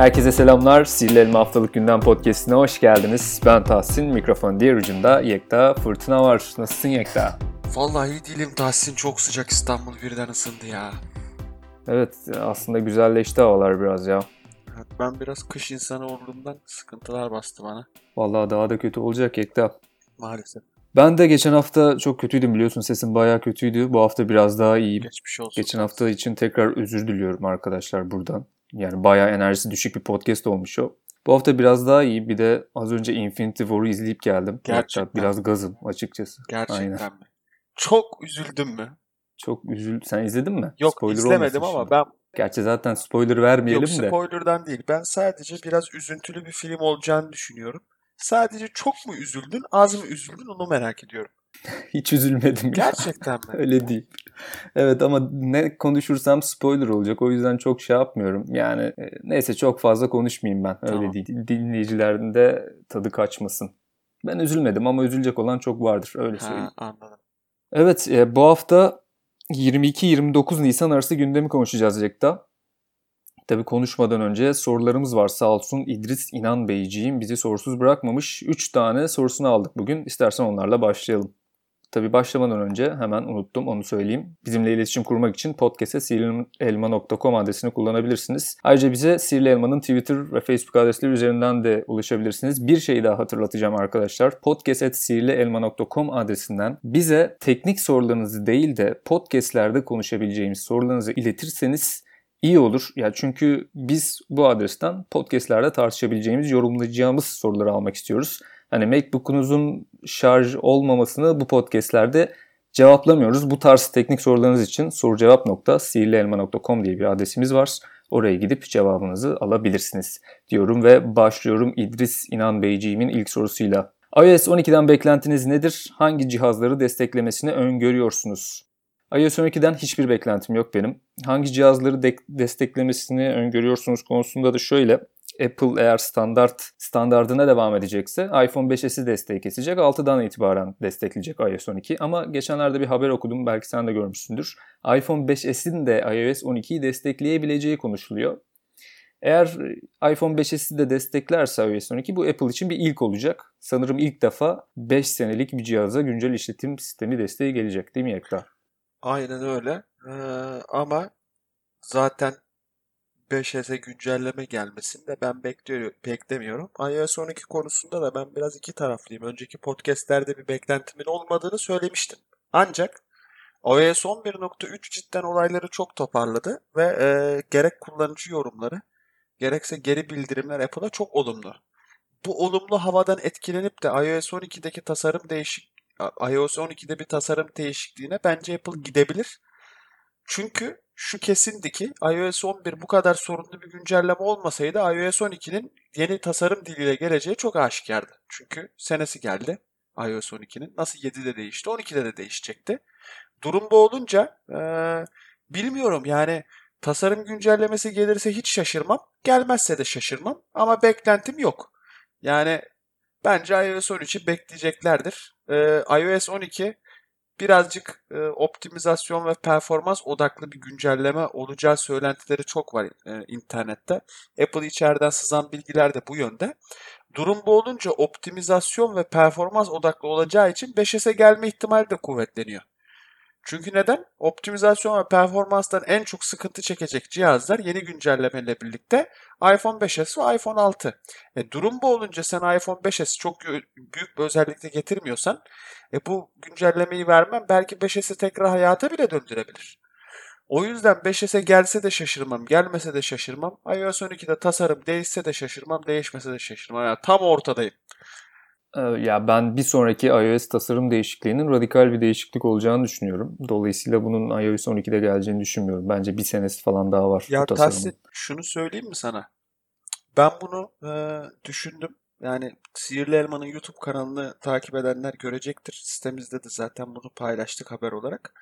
Herkese selamlar. Sihirli Elma Haftalık Gündem Podcast'ine hoş geldiniz. Ben Tahsin, mikrofon diğer ucunda Yekta Fırtına var. Nasılsın Yekta? Vallahi iyi değilim Tahsin. Çok sıcak İstanbul birden ısındı ya. Evet, aslında güzelleşti havalar biraz ya. Evet, ben biraz kış insanı olduğumdan sıkıntılar bastı bana. Vallahi daha da kötü olacak Yekta. Maalesef. Ben de geçen hafta çok kötüydüm biliyorsun sesim bayağı kötüydü. Bu hafta biraz daha iyiyim. Geçmiş olsun. Geçen hafta için tekrar özür diliyorum arkadaşlar buradan. Yani bayağı enerjisi düşük bir podcast olmuş o. Bu hafta biraz daha iyi. Bir de az önce Infinity War'u izleyip geldim. Gerçekten. Hatta biraz gazım açıkçası. Gerçekten Aynen. mi? Çok üzüldüm mü? Çok üzül. Sen izledin mi? Yok Spoiler izlemedim ama şimdi. ben Gerçi zaten spoiler vermeyelim yok de. spoiler'dan değil. Ben sadece biraz üzüntülü bir film olacağını düşünüyorum. Sadece çok mu üzüldün, az mı üzüldün onu merak ediyorum. Hiç üzülmedim ya. Gerçekten mi? Öyle değil. Evet ama ne konuşursam spoiler olacak. O yüzden çok şey yapmıyorum. Yani e, neyse çok fazla konuşmayayım ben. Öyle Tamam. değil. Dinleyicilerin de tadı kaçmasın. Ben üzülmedim ama üzülecek olan çok vardır. Öyle söyleyeyim. Ha, anladım. Evet e, bu hafta 22-29 Nisan arası gündemi konuşacağız Yekta. Tabii konuşmadan önce sorularımız var. Sağ olsun İdris İnan Beyciğim bizi sorusuz bırakmamış. 3 tane sorusunu aldık bugün. İstersen onlarla başlayalım. Tabii başlamadan önce hemen unuttum onu söyleyeyim. Bizimle iletişim kurmak için podcast'e sihirlielma.com adresini kullanabilirsiniz. Ayrıca bize Sihirli Elma'nın Twitter ve Facebook adresleri üzerinden de ulaşabilirsiniz. Bir şeyi daha hatırlatacağım arkadaşlar. podcast.sihirlielma.com adresinden bize teknik sorularınızı değil de podcastlerde konuşabileceğimiz sorularınızı iletirseniz iyi olur. Ya çünkü biz bu adresten podcastlerde tartışabileceğimiz, yorumlayacağımız soruları almak istiyoruz. Hani MacBook'unuzun şarj olmamasını bu podcastlerde cevaplamıyoruz. Bu tarz teknik sorularınız için sorucevap.sihirlielma.com diye bir adresimiz var. Oraya gidip cevabınızı alabilirsiniz diyorum ve başlıyorum İdris İnan Beyciğimin ilk sorusuyla. iOS 12'den beklentiniz nedir? Hangi cihazları desteklemesini öngörüyorsunuz? iOS 12'den hiçbir beklentim yok benim. Hangi cihazları de- desteklemesini öngörüyorsunuz konusunda da şöyle. Apple eğer standart standardına devam edecekse iPhone 5s'i desteği kesecek. 6'dan itibaren destekleyecek iOS 12. Ama geçenlerde bir haber okudum. Belki sen de görmüşsündür. iPhone 5s'in de iOS 12'yi destekleyebileceği konuşuluyor. Eğer iPhone 5s'i de desteklerse iOS 12 bu Apple için bir ilk olacak. Sanırım ilk defa 5 senelik bir cihaza güncel işletim sistemi desteği gelecek değil mi Ekra? Aynen öyle. Ee, ama zaten 5S'e güncelleme gelmesini de ben bekliyorum, beklemiyorum. iOS 12 konusunda da ben biraz iki taraflıyım. Önceki podcastlerde bir beklentimin olmadığını söylemiştim. Ancak iOS 11.3 cidden olayları çok toparladı ve e, gerek kullanıcı yorumları gerekse geri bildirimler Apple'a çok olumlu. Bu olumlu havadan etkilenip de iOS 12'deki tasarım değişik iOS 12'de bir tasarım değişikliğine bence Apple gidebilir. Çünkü şu kesindi ki iOS 11 bu kadar sorunlu bir güncelleme olmasaydı iOS 12'nin yeni tasarım diliyle geleceği çok aşikardı. Çünkü senesi geldi iOS 12'nin. Nasıl 7'de değişti 12'de de değişecekti. Durum bu olunca eee, bilmiyorum yani tasarım güncellemesi gelirse hiç şaşırmam. Gelmezse de şaşırmam ama beklentim yok. Yani bence iOS 13'ü bekleyeceklerdir. Ee, iOS 12 birazcık e, optimizasyon ve performans odaklı bir güncelleme olacağı söylentileri çok var e, internette. Apple içeriden sızan bilgiler de bu yönde. Durum bu olunca optimizasyon ve performans odaklı olacağı için 5S'e gelme ihtimali de kuvvetleniyor. Çünkü neden? Optimizasyon ve performanstan en çok sıkıntı çekecek cihazlar yeni güncellemeyle birlikte iPhone 5S ve iPhone 6. E, durum bu olunca sen iPhone 5S çok büyük bir özellikle getirmiyorsan e, bu güncellemeyi vermem belki 5S'i tekrar hayata bile döndürebilir. O yüzden 5S'e gelse de şaşırmam, gelmese de şaşırmam. iOS 12'de tasarım değişse de şaşırmam, değişmese de şaşırmam. Yani tam ortadayım. Ee, Ya ben bir sonraki iOS tasarım değişikliğinin radikal bir değişiklik olacağını düşünüyorum. Dolayısıyla bunun iOS 12'de geleceğini düşünmüyorum. Bence bir senesi falan daha var Ya. Tahsin şunu söyleyeyim mi sana? Ben bunu e, düşündüm. Yani Sihirli Elma'nın YouTube kanalını takip edenler görecektir. Sitemizde de zaten bunu paylaştık haber olarak.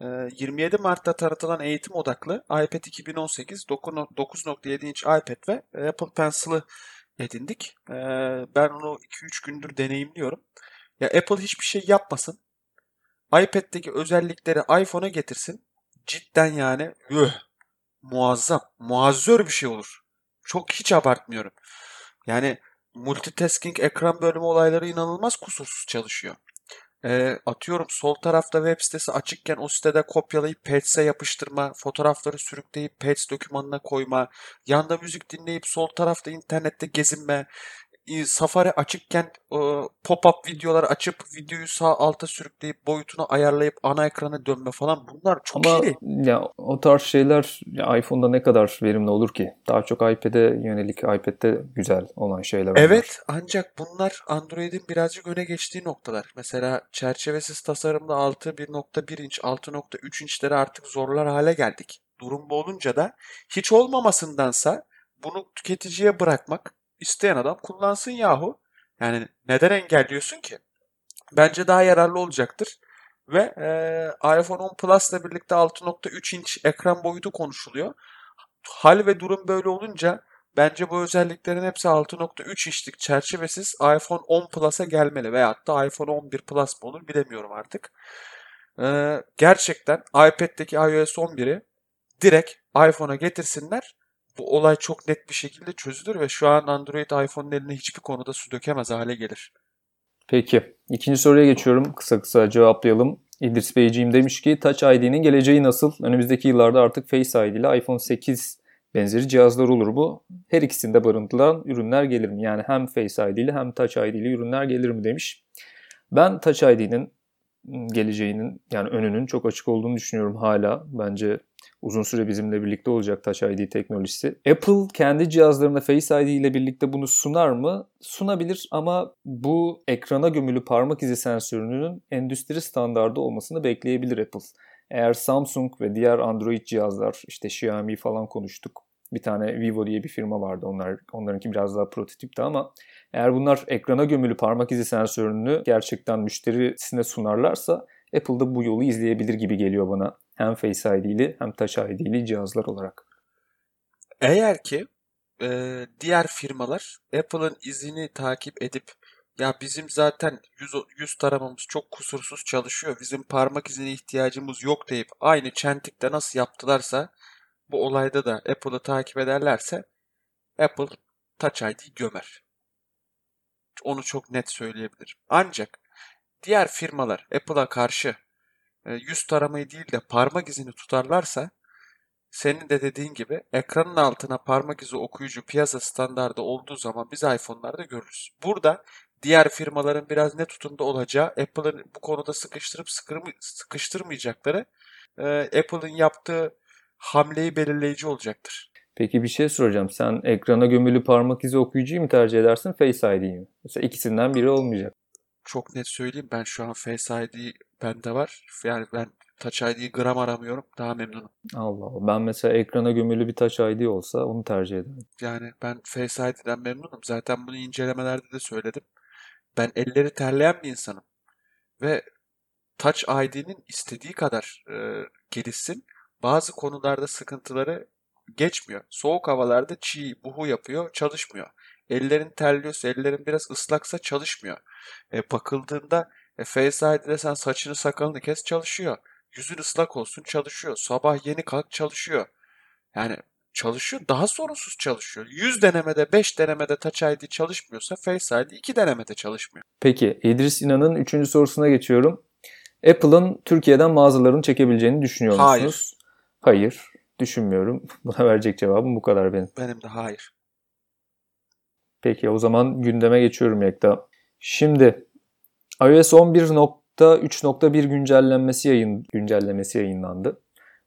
E, 27 Mart'ta tanıtılan eğitim odaklı iPad 2018 9 9.7 inç iPad ve Apple Pencil'ı edindik. E, ben onu 2-3 gündür deneyimliyorum. Ya Apple hiçbir şey yapmasın. iPad'deki özellikleri iPhone'a getirsin. Cidden yani üh, muazzam, muazzör bir şey olur. Çok hiç abartmıyorum. Yani multitasking ekran bölümü olayları inanılmaz kusursuz çalışıyor. E, atıyorum sol tarafta web sitesi açıkken o sitede kopyalayıp Pages'e yapıştırma, fotoğrafları sürükleyip Pages dokümanına koyma, yanda müzik dinleyip sol tarafta internette gezinme, Safari açıkken pop-up videolar açıp videoyu sağ alta sürükleyip boyutunu ayarlayıp ana ekrana dönme falan bunlar çok Ama iyi. ya o tarz şeyler ya iPhone'da ne kadar verimli olur ki? Daha çok iPad'e yönelik iPad'de güzel olan şeyler Evet ancak bunlar Android'in birazcık öne geçtiği noktalar. Mesela çerçevesiz tasarımda 6 1.1 inç 6.3 inçleri artık zorlar hale geldik. Durum bu olunca da hiç olmamasındansa bunu tüketiciye bırakmak isteyen adam kullansın yahu. Yani neden engelliyorsun ki? Bence daha yararlı olacaktır. Ve e, iPhone 10 Plus ile birlikte 6.3 inç ekran boyutu konuşuluyor. Hal ve durum böyle olunca bence bu özelliklerin hepsi 6.3 inçlik çerçevesiz iPhone 10 Plus'a gelmeli. Veyahut da iPhone 11 Plus mı olur bilemiyorum artık. E, gerçekten iPad'deki iOS 11'i direkt iPhone'a getirsinler bu olay çok net bir şekilde çözülür ve şu an Android iPhone'un eline hiçbir konuda su dökemez hale gelir. Peki. ikinci soruya geçiyorum. Kısa kısa cevaplayalım. İdris Beyciğim demiş ki Touch ID'nin geleceği nasıl? Önümüzdeki yıllarda artık Face ID ile iPhone 8 benzeri cihazlar olur bu. Her ikisinde barındıran ürünler gelir mi? Yani hem Face ID ile hem Touch ID ile ürünler gelir mi demiş. Ben Touch ID'nin geleceğinin yani önünün çok açık olduğunu düşünüyorum hala. Bence uzun süre bizimle birlikte olacak Touch ID teknolojisi. Apple kendi cihazlarında Face ID ile birlikte bunu sunar mı? Sunabilir ama bu ekrana gömülü parmak izi sensörünün endüstri standardı olmasını bekleyebilir Apple. Eğer Samsung ve diğer Android cihazlar işte Xiaomi falan konuştuk. Bir tane Vivo diye bir firma vardı. Onlar onlarınki biraz daha prototipti ama eğer bunlar ekrana gömülü parmak izi sensörünü gerçekten müşterisine sunarlarsa Apple da bu yolu izleyebilir gibi geliyor bana. Hem Face ID'li hem Touch ID'li cihazlar olarak. Eğer ki e, diğer firmalar Apple'ın izini takip edip ya bizim zaten yüz, yüz taramamız çok kusursuz çalışıyor. Bizim parmak izine ihtiyacımız yok deyip aynı çentikte nasıl yaptılarsa bu olayda da Apple'ı takip ederlerse Apple Touch ID gömer. Onu çok net söyleyebilirim. Ancak diğer firmalar Apple'a karşı yüz taramayı değil de parmak izini tutarlarsa senin de dediğin gibi ekranın altına parmak izi okuyucu piyasa standardı olduğu zaman biz iPhone'larda görürüz. Burada diğer firmaların biraz ne tutumda olacağı Apple'ın bu konuda sıkıştırıp sıkıştırmayacakları e, Apple'ın yaptığı hamleyi belirleyici olacaktır. Peki bir şey soracağım. Sen ekrana gömülü parmak izi okuyucuyu mu tercih edersin Face ID'yi mi? Mesela ikisinden biri olmayacak. Çok net söyleyeyim ben şu an Face ID bende var. Yani ben Touch ID'yi gram aramıyorum. Daha memnunum. Allah Allah. Ben mesela ekrana gömülü bir Touch ID olsa onu tercih ederim. Yani ben Face ID'den memnunum. Zaten bunu incelemelerde de söyledim. Ben elleri terleyen bir insanım. Ve Touch ID'nin istediği kadar e, gelişsin. Bazı konularda sıkıntıları geçmiyor. Soğuk havalarda çiğ, buhu yapıyor, çalışmıyor. Ellerin terliyorsa, ellerin biraz ıslaksa çalışmıyor. E, bakıldığında e, Face ID'de sen saçını sakalını kes çalışıyor. Yüzün ıslak olsun çalışıyor. Sabah yeni kalk çalışıyor. Yani çalışıyor. Daha sorunsuz çalışıyor. 100 denemede 5 denemede Touch ID çalışmıyorsa Face ID 2 denemede çalışmıyor. Peki İdris İnan'ın 3. sorusuna geçiyorum. Apple'ın Türkiye'den mağazalarını çekebileceğini düşünüyor musunuz? Hayır. Hayır. Düşünmüyorum. Buna verecek cevabım bu kadar benim. Benim de hayır. Peki o zaman gündeme geçiyorum Yekta. Şimdi iOS 11.3.1 güncellenmesi yayın güncellemesi yayınlandı.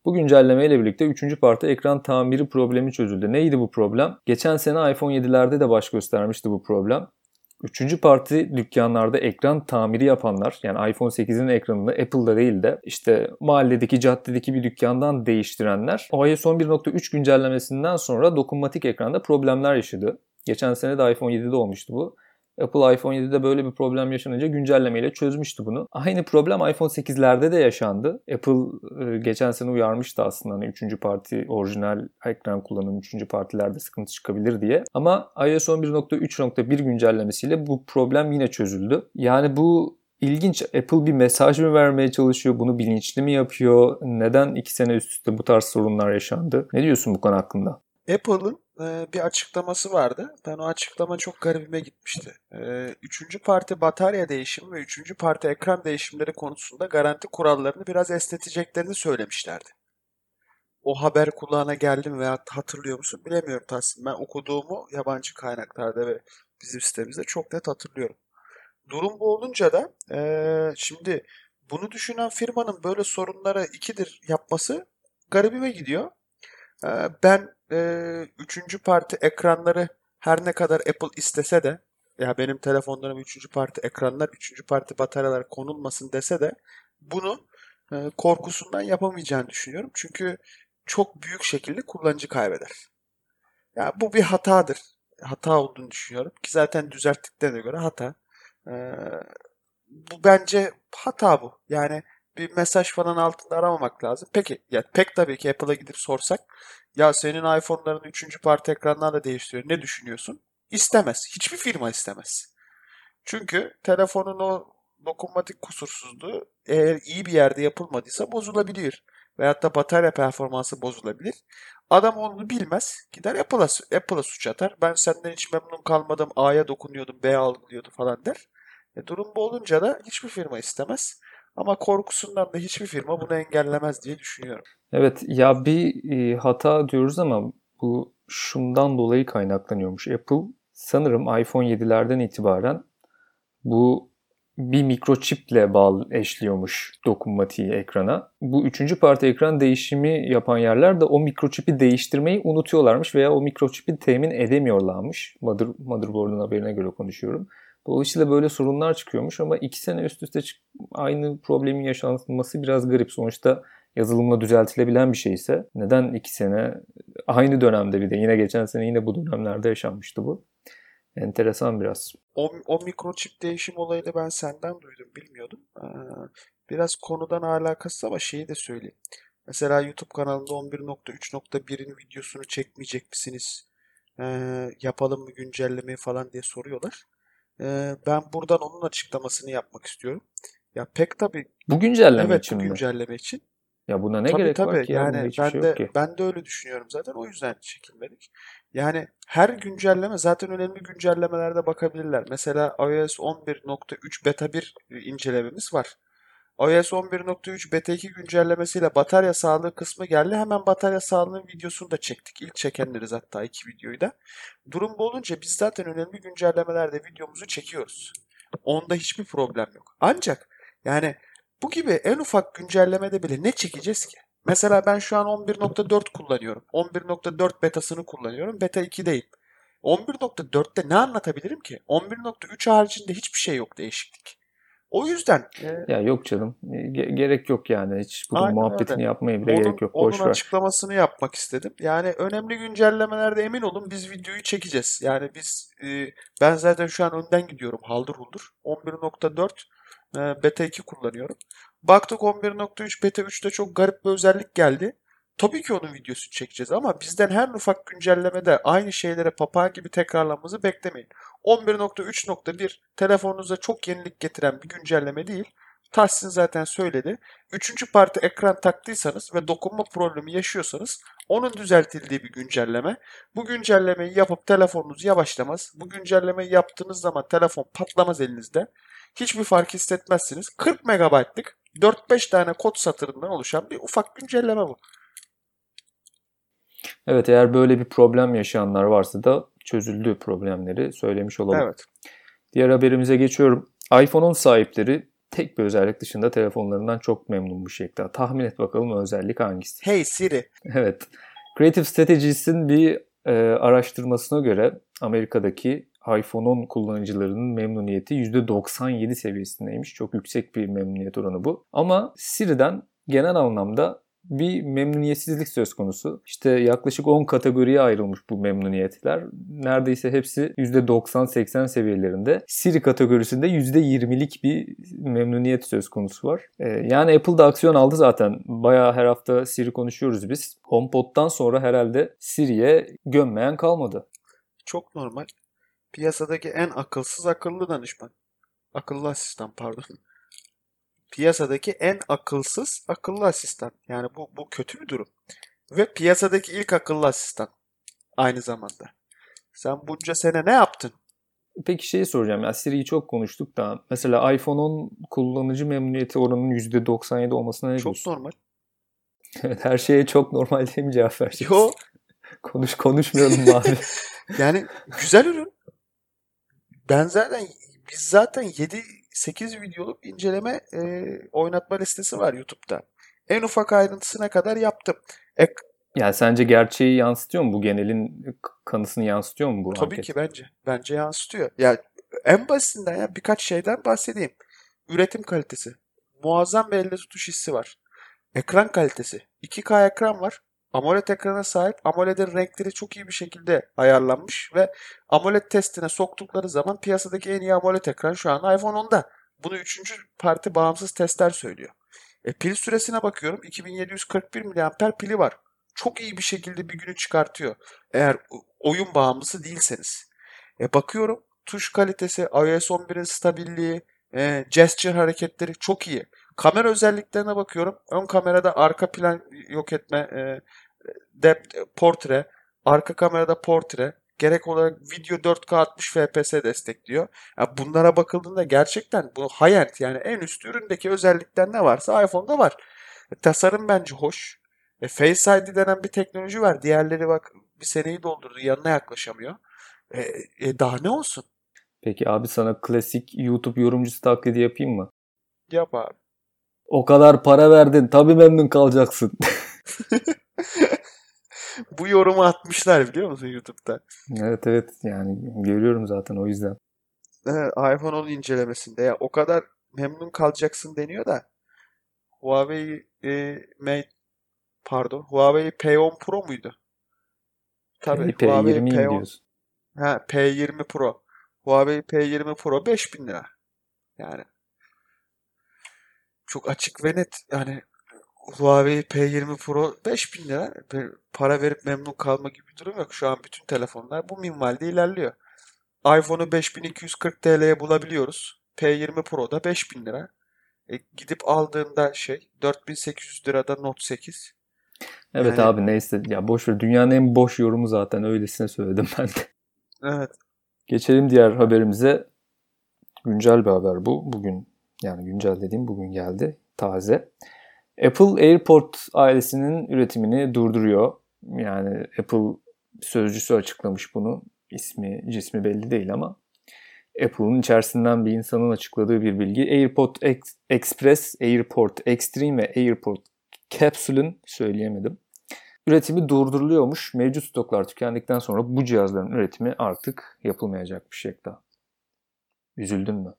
Bu güncelleme ile birlikte 3. parti ekran tamiri problemi çözüldü. Neydi bu problem? Geçen sene iPhone 7'lerde de baş göstermişti bu problem. Üçüncü parti dükkanlarda ekran tamiri yapanlar yani iPhone 8'in ekranını Apple'da değil de işte mahalledeki caddedeki bir dükkandan değiştirenler iOS 11.3 güncellemesinden sonra dokunmatik ekranda problemler yaşadı. Geçen sene de iPhone 7'de olmuştu bu. Apple iPhone 7'de böyle bir problem yaşanınca güncellemeyle çözmüştü bunu. Aynı problem iPhone 8'lerde de yaşandı. Apple e, geçen sene uyarmıştı aslında hani 3. parti orijinal ekran kullanan 3. partilerde sıkıntı çıkabilir diye. Ama iOS 11.3.1 güncellemesiyle bu problem yine çözüldü. Yani bu İlginç. Apple bir mesaj mı vermeye çalışıyor? Bunu bilinçli mi yapıyor? Neden iki sene üst üste bu tarz sorunlar yaşandı? Ne diyorsun bu konu hakkında? Apple'ın e, bir açıklaması vardı. Ben o açıklama çok garibime gitmişti. E, üçüncü parti batarya değişimi ve üçüncü parti ekran değişimleri konusunda garanti kurallarını biraz esneteceklerini söylemişlerdi. O haber kulağına geldi mi veya hatırlıyor musun bilemiyorum Tahsin. Ben okuduğumu yabancı kaynaklarda ve bizim sitemizde çok net hatırlıyorum. Durum bu olunca da e, şimdi bunu düşünen firmanın böyle sorunları ikidir yapması garibime gidiyor. E, ben e, üçüncü parti ekranları her ne kadar Apple istese de ya benim telefonlarım üçüncü parti ekranlar, üçüncü parti bataryalar konulmasın dese de bunu e, korkusundan yapamayacağını düşünüyorum. Çünkü çok büyük şekilde kullanıcı kaybeder. Ya bu bir hatadır. Hata olduğunu düşünüyorum ki zaten düzelttiklerine göre hata. Ee, bu bence hata bu. Yani bir mesaj falan altında aramamak lazım. Peki ya pek tabii ki Apple'a gidip sorsak ya senin iPhone'ların 3. parti ekranlarla değiştiriyor. Ne düşünüyorsun? İstemez. Hiçbir firma istemez. Çünkü telefonun o dokunmatik kusursuzluğu eğer iyi bir yerde yapılmadıysa bozulabilir. Veyahut da batarya performansı bozulabilir. Adam onu bilmez. Gider Apple'a Apple'a suç atar. Ben senden hiç memnun kalmadım. A'ya dokunuyordum. B algılıyordu falan der. E, durum bu olunca da hiçbir firma istemez. Ama korkusundan da hiçbir firma bunu engellemez diye düşünüyorum. Evet ya bir e, hata diyoruz ama bu şundan dolayı kaynaklanıyormuş. Apple sanırım iPhone 7'lerden itibaren bu bir mikroçiple bağlı eşliyormuş dokunmatiği ekrana. Bu üçüncü parti ekran değişimi yapan yerler de o mikroçipi değiştirmeyi unutuyorlarmış veya o mikroçipi temin edemiyorlarmış. Mother, motherboard'un haberine göre konuşuyorum. Dolayısıyla böyle sorunlar çıkıyormuş ama iki sene üst üste aynı problemin yaşanması biraz garip. Sonuçta yazılımla düzeltilebilen bir şeyse neden iki sene aynı dönemde bir de yine geçen sene yine bu dönemlerde yaşanmıştı bu. Enteresan biraz. O, o mikroçip değişim olayını ben senden duydum bilmiyordum. Ee, biraz konudan alakası ama şeyi de söyleyeyim. Mesela YouTube kanalında 11.3.1'in videosunu çekmeyecek misiniz? Ee, yapalım mı güncellemeyi falan diye soruyorlar. Ee, ben buradan onun açıklamasını yapmak istiyorum. Ya pek tabii. Bu güncelleme evet, için bu mi? güncelleme için. Ya buna ne tabii, gerek tabii. var ki? Ya? Yani Hiçbir ben şey de ki. ben de öyle düşünüyorum zaten. O yüzden çekilmedik. Yani her güncelleme zaten önemli güncellemelerde bakabilirler. Mesela iOS 11.3 beta 1 incelememiz var. iOS 11.3 beta 2 güncellemesiyle batarya sağlığı kısmı geldi. Hemen batarya sağlığının videosunu da çektik. İlk çekenleriz hatta iki videoyu da. Durum bu olunca biz zaten önemli güncellemelerde videomuzu çekiyoruz. Onda hiçbir problem yok. Ancak yani bu gibi en ufak güncellemede bile ne çekeceğiz ki? Mesela ben şu an 11.4 kullanıyorum. 11.4 betasını kullanıyorum. Beta 2 değil. 11.4'te ne anlatabilirim ki? 11.3 haricinde hiçbir şey yok değişiklik. O yüzden e, Ya yok canım. Ge- gerek yok yani. Hiç bunun Aynen muhabbetini öyle. yapmaya bile onun, gerek yok. onun Boş ver. açıklamasını yapmak istedim. Yani önemli güncellemelerde emin olun biz videoyu çekeceğiz. Yani biz e, ben zaten şu an önden gidiyorum haldır huldur. 11.4 e, beta 2 kullanıyorum. Baktık 11.3 beta 3'te çok garip bir özellik geldi. Tabii ki onun videosunu çekeceğiz ama bizden her ufak güncellemede aynı şeylere papağan gibi tekrarlanmamızı beklemeyin. 11.3.1 telefonunuza çok yenilik getiren bir güncelleme değil. Tahsin zaten söyledi. Üçüncü parti ekran taktıysanız ve dokunma problemi yaşıyorsanız onun düzeltildiği bir güncelleme. Bu güncellemeyi yapıp telefonunuz yavaşlamaz. Bu güncellemeyi yaptığınız zaman telefon patlamaz elinizde. Hiçbir fark hissetmezsiniz. 40 MB'lık 4-5 tane kod satırından oluşan bir ufak güncelleme bu. Evet eğer böyle bir problem yaşayanlar varsa da çözüldüğü problemleri söylemiş olalım. Evet. Diğer haberimize geçiyorum. iPhone'un sahipleri tek bir özellik dışında telefonlarından çok memnun bu şekilde. Tahmin et bakalım o özellik hangisi? Hey Siri. Evet. Creative Strategies'in bir e, araştırmasına göre Amerika'daki iPhone 10 kullanıcılarının memnuniyeti %97 seviyesindeymiş. Çok yüksek bir memnuniyet oranı bu. Ama Siri'den genel anlamda bir memnuniyetsizlik söz konusu. İşte yaklaşık 10 kategoriye ayrılmış bu memnuniyetler. Neredeyse hepsi %90-80 seviyelerinde. Siri kategorisinde %20'lik bir memnuniyet söz konusu var. Ee, yani Apple da aksiyon aldı zaten. Bayağı her hafta Siri konuşuyoruz biz. HomePod'dan sonra herhalde Siri'ye gömmeyen kalmadı. Çok normal. Piyasadaki en akılsız akıllı danışman. Akıllı asistan pardon. Piyasadaki en akılsız akıllı asistan. Yani bu, bu kötü bir durum. Ve piyasadaki ilk akıllı asistan. aynı zamanda. Sen bunca sene ne yaptın? Peki şeyi soracağım ya Siri'yi çok konuştuk da mesela iPhone 10 kullanıcı memnuniyeti oranının %97 olmasına ne Çok diyorsun? normal. Her şeye çok normal diye mi cevap vereceksin? Yo Konuş konuşmayalım mı abi. yani güzel ürün. Ben zaten biz zaten 7-8 videoluk inceleme e, oynatma listesi var YouTube'da. En ufak ayrıntısına kadar yaptım. E, yani sence gerçeği yansıtıyor mu bu genelin kanısını yansıtıyor mu bu tabii anket? ki bence. Bence yansıtıyor. Ya en basitinden ya birkaç şeyden bahsedeyim. Üretim kalitesi. Muazzam bir elde tutuş hissi var. Ekran kalitesi. 2K ekran var. AMOLED ekrana sahip. AMOLED'in renkleri çok iyi bir şekilde ayarlanmış ve AMOLED testine soktukları zaman piyasadaki en iyi AMOLED ekran şu an iPhone 10'da. Bunu üçüncü parti bağımsız testler söylüyor. E, pil süresine bakıyorum. 2741 mAh pili var. Çok iyi bir şekilde bir günü çıkartıyor. Eğer oyun bağımlısı değilseniz. E, bakıyorum tuş kalitesi, iOS 11'in stabilliği, e, gesture hareketleri çok iyi. Kamera özelliklerine bakıyorum. Ön kamerada arka plan yok etme, e, depth, portre, arka kamerada portre, gerek olarak video 4K 60 FPS destekliyor. Ya bunlara bakıldığında gerçekten bu high-end yani en üst üründeki özellikler ne varsa iPhone'da var. E, tasarım bence hoş. E, Face ID denen bir teknoloji var. Diğerleri bak bir seneyi doldurdu yanına yaklaşamıyor. E, e, daha ne olsun? Peki abi sana klasik YouTube yorumcusu taklidi yapayım mı? Yap abi. O kadar para verdin tabii memnun kalacaksın. Bu yorumu atmışlar biliyor musun YouTube'da? evet evet yani görüyorum zaten o yüzden. Evet, iPhone 10 incelemesinde ya o kadar memnun kalacaksın deniyor da Huawei e, Mate pardon Huawei P10 Pro muydu? Tabii P, Huawei P20 P10 diyorsun. ha, P20 Pro. Huawei P20 Pro 5000 lira. Yani çok açık ve net. Yani Huawei P20 Pro 5000 lira. Para verip memnun kalma gibi bir durum yok. Şu an bütün telefonlar bu minvalde ilerliyor. iPhone'u 5240 TL'ye bulabiliyoruz. P20 Pro da 5000 lira. E, gidip aldığında şey 4800 lirada Note 8. Evet Yani- abi neyse ya boş ver dünyanın en boş yorumu zaten öylesine söyledim ben de. Evet. Geçelim diğer haberimize. Güncel bir haber bu. Bugün yani güncel dediğim bugün geldi. Taze. Apple AirPort ailesinin üretimini durduruyor. Yani Apple sözcüsü açıklamış bunu. İsmi, cismi belli değil ama Apple'ın içerisinden bir insanın açıkladığı bir bilgi. AirPort Ex- Express, AirPort Extreme ve AirPort Capsule'ın söyleyemedim. Üretimi durduruluyormuş. Mevcut stoklar tükendikten sonra bu cihazların üretimi artık yapılmayacakmış şekilde. Üzüldün mü?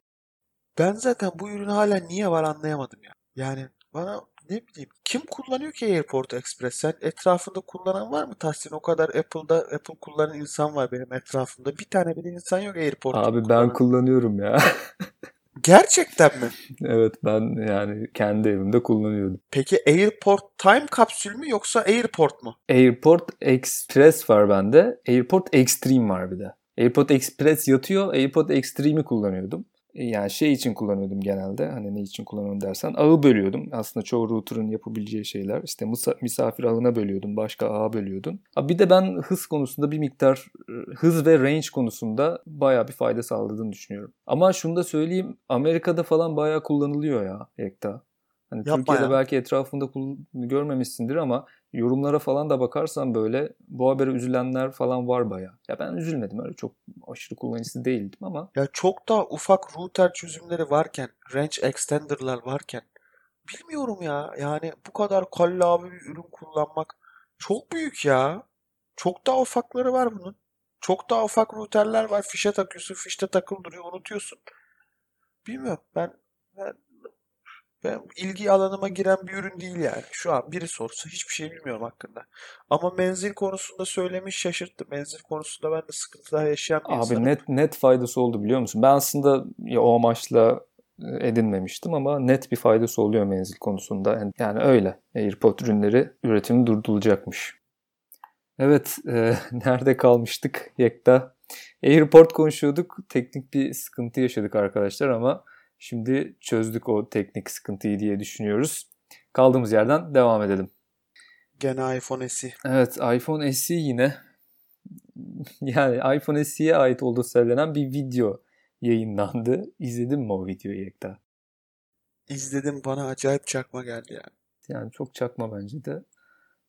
Ben zaten bu ürün hala niye var anlayamadım ya. Yani bana ne bileyim kim kullanıyor ki AirPort Express? Sen etrafında kullanan var mı Tahsin? O kadar Apple'da Apple kullanan insan var benim etrafımda. Bir tane bile insan yok AirPort Abi ben kullanan. kullanıyorum ya. Gerçekten mi? evet ben yani kendi evimde kullanıyordum. Peki AirPort Time kapsül mü yoksa AirPort mu? AirPort Express var bende. AirPort Extreme var bir de. AirPort Express yatıyor. AirPort Extreme'i kullanıyordum. Yani şey için kullanıyordum genelde. Hani ne için kullanıyorum dersen ağı bölüyordum. Aslında çoğu router'ın yapabileceği şeyler. İşte misa- misafir ağına bölüyordun. Başka ağa bölüyordun. Bir de ben hız konusunda bir miktar e, hız ve range konusunda bayağı bir fayda sağladığını düşünüyorum. Ama şunu da söyleyeyim. Amerika'da falan bayağı kullanılıyor ya Ekta. Hani Yapma Türkiye'de ya. belki etrafında görmemişsindir ama yorumlara falan da bakarsan böyle bu habere üzülenler falan var bayağı. Ya ben üzülmedim öyle çok aşırı kullanıcısı değildim ama Ya çok daha ufak router çözümleri varken, range extender'lar varken bilmiyorum ya. Yani bu kadar kallavi bir ürün kullanmak çok büyük ya. Çok daha ufakları var bunun. Çok daha ufak routerler var. Fişe takıyorsun, fişte takıl duruyor, unutuyorsun. Bilmiyorum. Ben, ben, ben ilgi alanıma giren bir ürün değil yani. Şu an biri sorsa hiçbir şey bilmiyorum hakkında. Ama menzil konusunda söylemiş şaşırttı. Menzil konusunda ben de sıkıntılar yaşayan bir abi insanım. net net faydası oldu biliyor musun? Ben aslında ya o amaçla e, edinmemiştim ama net bir faydası oluyor menzil konusunda. Yani- Yani öyle. AirPod ürünleri üretimi durdurulacakmış. Evet, e, nerede kalmıştık Yekta? AirPort konuşuyorduk. Teknik bir sıkıntı yaşadık arkadaşlar ama şimdi çözdük o teknik sıkıntıyı diye düşünüyoruz. Kaldığımız yerden devam edelim. Gene iPhone SE. Evet, iPhone SE yine yani iPhone SE'ye ait olduğu söylenen bir video yayınlandı. İzledin mi o videoyu Yekta? İzledim bana acayip çakma geldi ya. Yani çok çakma bence de.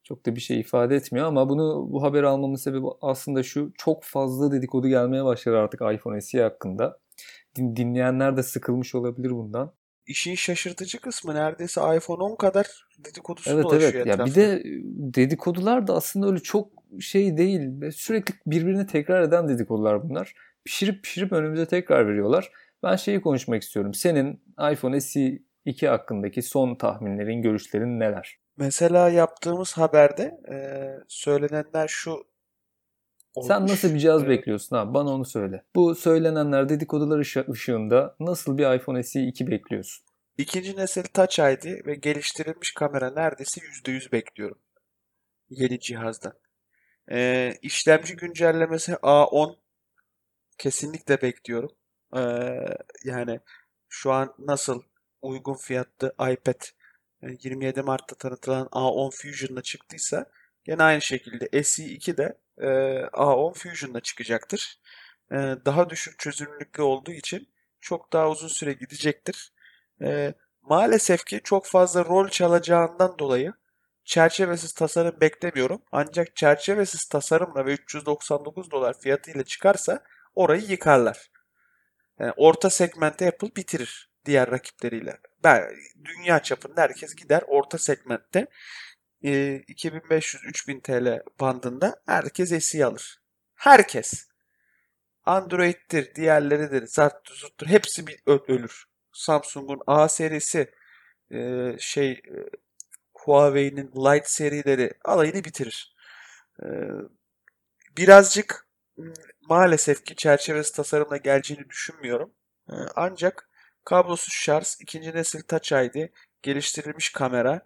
Çok da bir şey ifade etmiyor ama bunu bu haberi almamın sebebi aslında şu çok fazla dedikodu gelmeye başladı artık iPhone SE hakkında. Din, dinleyenler de sıkılmış olabilir bundan. İşin şaşırtıcı kısmı neredeyse iPhone 10 kadar dedikodusu evet, dolaşıyor evet. etrafta. Ya bir de dedikodular da aslında öyle çok şey değil. Sürekli birbirini tekrar eden dedikodular bunlar. Pişirip pişirip önümüze tekrar veriyorlar. Ben şeyi konuşmak istiyorum. Senin iPhone SE 2 hakkındaki son tahminlerin, görüşlerin neler? Mesela yaptığımız haberde e, söylenenler şu olmuş. Sen nasıl bir cihaz E, bekliyorsun abi? Bana onu söyle. Bu söylenenler dedikodular ışı- ışığında nasıl bir iPhone SE 2 bekliyorsun? İkinci nesil Touch ID ve geliştirilmiş kamera neredeyse %100 bekliyorum. Yeni cihazdan. E, işlemci güncellemesi A10 kesinlikle bekliyorum. E, yani şu an nasıl uygun fiyatlı iPad e, 27 Mart'ta tanıtılan A10 Fusion'la çıktıysa gene aynı şekilde SE2 de e, A10 Fusion'la çıkacaktır. E, daha düşük çözünürlüklü olduğu için çok daha uzun süre gidecektir. E, maalesef ki çok fazla rol çalacağından dolayı çerçevesiz tasarım beklemiyorum. Ancak çerçevesiz tasarımla ve 399 dolar fiyatıyla çıkarsa orayı yıkarlar. Yani orta segmentte Apple bitirir diğer rakipleriyle. Ben dünya çapında herkes gider orta segmentte e, 2500-3000 TL bandında herkes SE alır. Herkes. Android'dir, diğerleridir, zarttır, zurttur hepsi bir ölür. Samsung'un A serisi, e, şey e, Huawei'nin Lite serileri alayını bitirir. E, birazcık maalesef ki çerçevesi tasarımla geleceğini düşünmüyorum. E, ancak kablosuz şarj, ikinci nesil Touch ID, geliştirilmiş kamera,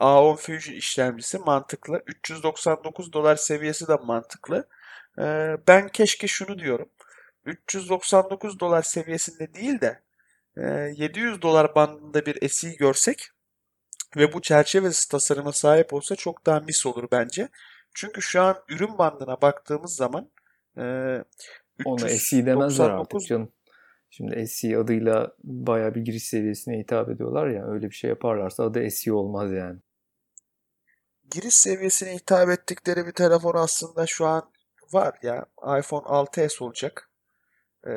A10 Fusion işlemcisi mantıklı. 399 dolar seviyesi de mantıklı. E, ben keşke şunu diyorum. 399 dolar seviyesinde değil de e, 700 dolar bandında bir SE görsek ve bu çerçevesiz tasarıma sahip olsa çok daha mis olur bence. Çünkü şu an ürün bandına baktığımız zaman e, Ona SE demezler artık 399 canım. Şimdi SE adıyla bayağı bir giriş seviyesine hitap ediyorlar ya. Öyle bir şey yaparlarsa adı SE olmaz yani. giriş seviyesine hitap ettikleri bir telefon aslında şu an var ya iPhone 6s olacak. E,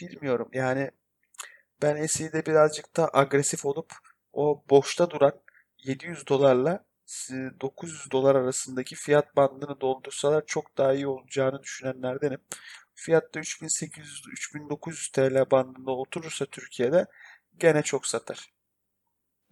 bilmiyorum yani ben SE'de birazcık daha agresif olup o boşta duran 700 dolarla 900 dolar arasındaki fiyat bandını doldursalar çok daha iyi olacağını düşünenlerdenim. Fiyatta 3800-3900 TL bandında oturursa Türkiye'de gene çok satar.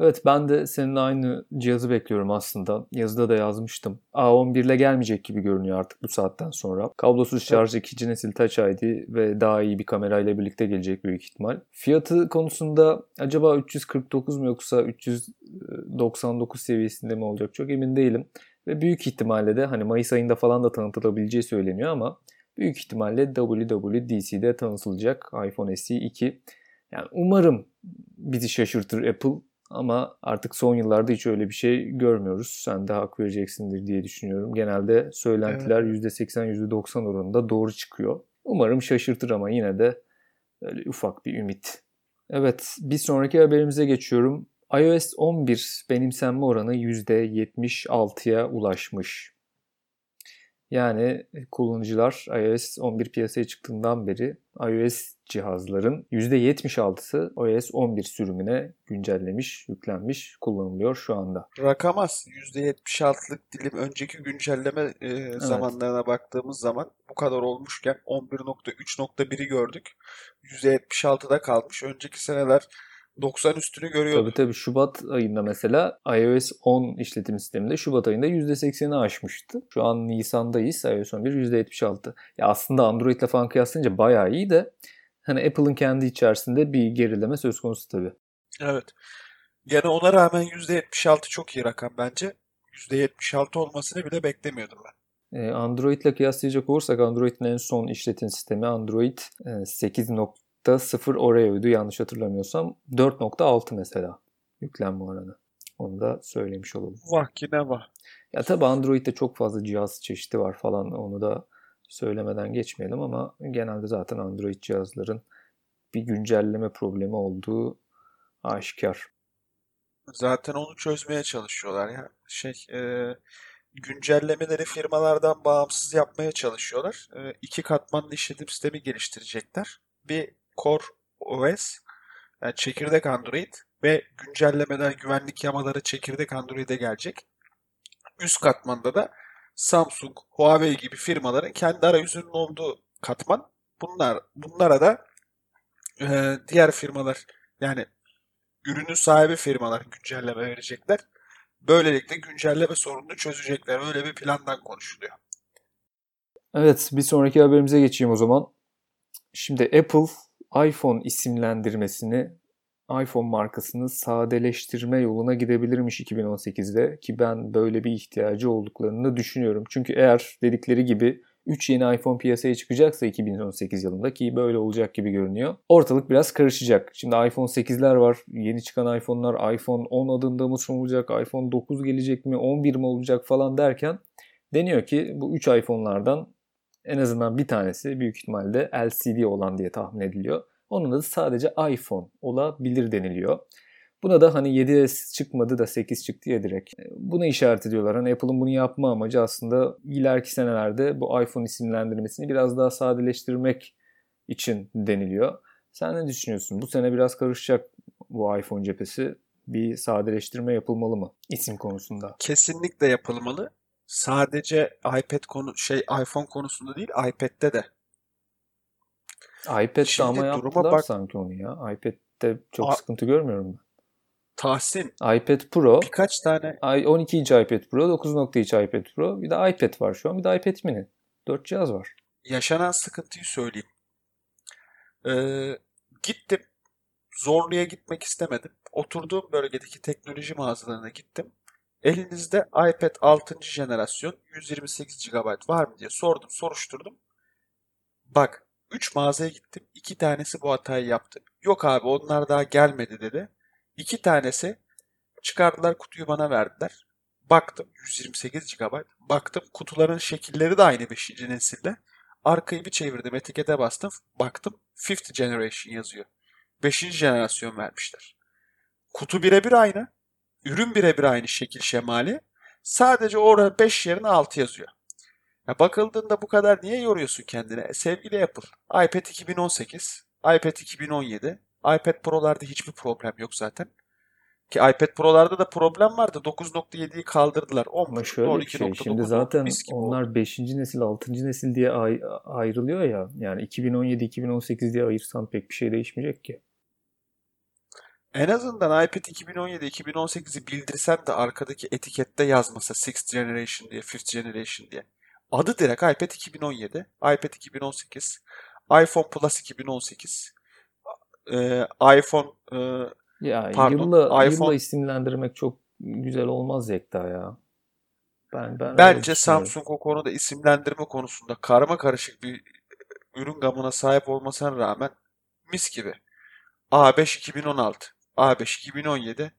Evet ben de senin aynı cihazı bekliyorum aslında. Yazıda da yazmıştım. A11 ile gelmeyecek gibi görünüyor artık bu saatten sonra. Kablosuz şarj ikinci nesil Touch ID ve daha iyi bir kamerayla birlikte gelecek büyük ihtimal. Fiyatı konusunda acaba 349 mu yoksa 399 seviyesinde mi olacak çok emin değilim. Ve büyük ihtimalle de hani Mayıs ayında falan da tanıtılabileceği söyleniyor ama büyük ihtimalle WWDC'de tanıtılacak iPhone SE 2. Yani umarım bizi şaşırtır Apple ama artık son yıllarda hiç öyle bir şey görmüyoruz. Sen de hak vereceksindir diye düşünüyorum. Genelde söylentiler %80 %90 oranında doğru çıkıyor. Umarım şaşırtır ama yine de öyle ufak bir ümit. Evet bir sonraki haberimize geçiyorum. iOS 11 benimsenme oranı %76'ya ulaşmış. Yani kullanıcılar iOS 11 piyasaya çıktığından beri iOS cihazların %76'sı iOS 11 sürümüne güncellemiş, yüklenmiş, kullanılıyor şu anda. Rakam az. %76'lık dilim önceki güncelleme e, zamanlarına baktığımız zaman bu kadar olmuşken 11.3.1'i gördük. %76'da kalmış. Önceki seneler 90 üstünü görüyordu. Tabii tabii Şubat ayında mesela iOS 10 işletim sisteminde Şubat ayında %80'i aşmıştı. Şu an Nisan'dayız iOS 11 %76. Ya aslında Android'le falan kıyaslayınca bayağı iyi de hani Apple'ın kendi içerisinde bir gerileme söz konusu tabii. Evet. Yani ona rağmen %76 çok iyi rakam bence. %76 olmasını bile beklemiyordum ben. E, Android ile kıyaslayacak olursak Android'in en son işletim sistemi Android e, 8. 4.0 Oreo'ydu yanlış hatırlamıyorsam. 4.6 mesela yüklenme oranı. Onu da söylemiş olalım. Vah ki vah. Ya tabi Android'de çok fazla cihaz çeşidi var falan onu da söylemeden geçmeyelim ama genelde zaten Android cihazların bir güncelleme problemi olduğu aşikar. Zaten onu çözmeye çalışıyorlar ya. Şey e, güncellemeleri firmalardan bağımsız yapmaya çalışıyorlar. E, iki katmanlı işletim sistemi geliştirecekler. Bir Core OS, yani çekirdek Android ve güncellemeler, güvenlik yamaları çekirdek Android'e gelecek. Üst katmanda da Samsung, Huawei gibi firmaların kendi arayüzünün olduğu katman. Bunlar bunlara da e, diğer firmalar yani ürünün sahibi firmalar güncelleme verecekler. Böylelikle güncelleme sorununu çözecekler. Öyle bir plandan konuşuluyor. Evet bir sonraki haberimize geçeyim o zaman. Şimdi Apple iPhone isimlendirmesini iPhone markasını sadeleştirme yoluna gidebilirmiş 2018'de ki ben böyle bir ihtiyacı olduklarını düşünüyorum. Çünkü eğer dedikleri gibi 3 yeni iPhone piyasaya çıkacaksa 2018 yılında ki böyle olacak gibi görünüyor. Ortalık biraz karışacak. Şimdi iPhone 8'ler var. Yeni çıkan iPhone'lar iPhone 10 adında mı sunulacak? iPhone 9 gelecek mi? 11 mi olacak falan derken deniyor ki bu 3 iPhone'lardan en azından bir tanesi büyük ihtimalle LCD olan diye tahmin ediliyor. Onun adı sadece iPhone olabilir deniliyor. Buna da hani 7S çıkmadı da 8 çıktı ya direkt. Buna işaret ediyorlar. Hani Apple'ın bunu yapma amacı aslında ileriki senelerde bu iPhone isimlendirmesini biraz daha sadeleştirmek için deniliyor. Sen ne düşünüyorsun? Bu sene biraz karışacak bu iPhone cephesi. Bir sadeleştirme yapılmalı mı isim konusunda? Kesinlikle yapılmalı. Sadece iPad konu şey iPhone konusunda değil, iPad'de de. iPad'de Şimdi ama yaptılar bak... sanki onu ya. iPad'de çok A- sıkıntı görmüyorum ben. Tahsin. iPad Pro. Birkaç tane. 12 inç iPad Pro, 9.3 iPad Pro. Bir de iPad var şu an. Bir de iPad mini. 4 cihaz var. Yaşanan sıkıntıyı söyleyeyim. Ee, gittim. Zorlu'ya gitmek istemedim. Oturduğum bölgedeki teknoloji mağazalarına gittim. Elinizde iPad 6. jenerasyon 128 GB var mı diye sordum, soruşturdum. Bak 3 mağazaya gittim. 2 tanesi bu hatayı yaptı. Yok abi onlar daha gelmedi dedi. İki tanesi çıkardılar kutuyu bana verdiler. Baktım 128 GB. Baktım kutuların şekilleri de aynı 5. nesilde. Arkayı bir çevirdim etikete bastım. Baktım 5th generation yazıyor. 5. jenerasyon vermişler. Kutu birebir aynı. Ürün birebir aynı şekil şemali. Sadece orada 5 yerine 6 yazıyor. Ya bakıldığında bu kadar niye yoruyorsun kendine? Sevgili Apple, iPad 2018, iPad 2017, iPad Pro'larda hiçbir problem yok zaten. Ki iPad Pro'larda da problem vardı. 9.7'yi kaldırdılar. 10 Ama şöyle bir şey. Şimdi zaten onlar 5. nesil, 6. nesil diye ay- ayrılıyor ya. Yani 2017-2018 diye ayırsan pek bir şey değişmeyecek ki. En azından iPad 2017-2018'i bildirsen de arkadaki etikette yazmasa 6th Generation diye, 5th Generation diye. Adı direkt iPad 2017, iPad 2018, iPhone Plus 2018, e, iPhone e, ya pardon, yılla, iPhone yılla isimlendirmek çok güzel olmaz Yekta ya. Ben, ben Bence Samsung o konuda isimlendirme konusunda karma karışık bir ürün gamına sahip olmasına rağmen mis gibi. A5 2016, A5 2017,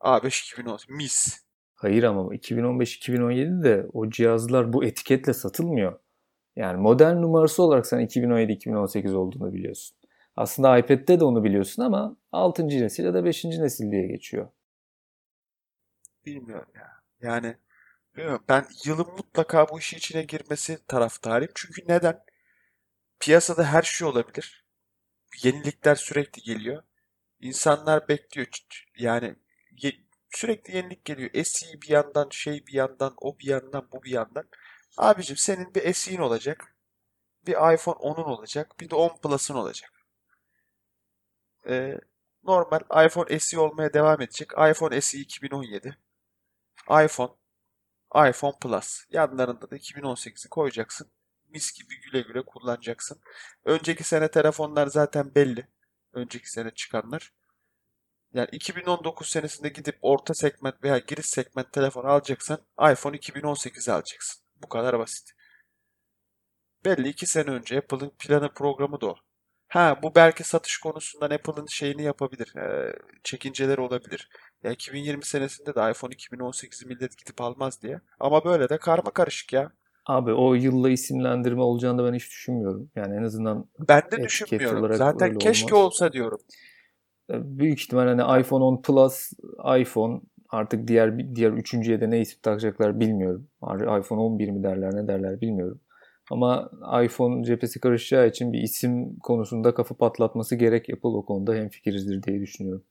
A5 2018 mis. Hayır ama 2015-2017'de o cihazlar bu etiketle satılmıyor. Yani model numarası olarak sen 2017-2018 olduğunu biliyorsun. Aslında iPad'de de onu biliyorsun ama 6. nesil ya da 5. nesil diye geçiyor. Bilmiyorum ya. Yani bilmiyorum. Ben yılın mutlaka bu işin içine girmesi taraftarıyım. Çünkü neden? Piyasada her şey olabilir. Yenilikler sürekli geliyor. İnsanlar bekliyor. Yani sürekli yenilik geliyor. SE bir yandan, şey bir yandan, o bir yandan, bu bir yandan. Abicim senin bir SE'in olacak. Bir iPhone 10'un olacak. Bir de 10 Plus'ın olacak e, normal iPhone SE olmaya devam edecek. iPhone SE 2017. iPhone, iPhone Plus. Yanlarında da 2018'i koyacaksın. Mis gibi güle güle kullanacaksın. Önceki sene telefonlar zaten belli. Önceki sene çıkanlar. Yani 2019 senesinde gidip orta segment veya giriş segment telefon alacaksan iPhone 2018 alacaksın. Bu kadar basit. Belli 2 sene önce Apple'ın planı programı da o. Ha bu belki satış konusundan Apple'ın şeyini yapabilir. E, çekinceleri olabilir. Ya 2020 senesinde de iPhone 2018'i millet gidip almaz diye. Ama böyle de karma karışık ya. Abi o yılla isimlendirme olacağını ben hiç düşünmüyorum. Yani en azından ben de düşünmüyorum. Zaten keşke olmaz. olsa diyorum. E, büyük ihtimal hani iPhone 10 Plus, iPhone artık diğer diğer üçüncüye de ne isim takacaklar bilmiyorum. iPhone 11 mi derler ne derler bilmiyorum. Ama iPhone cephesi karışacağı için bir isim konusunda kafa patlatması gerek Apple o konuda hemfikirizdir diye düşünüyorum.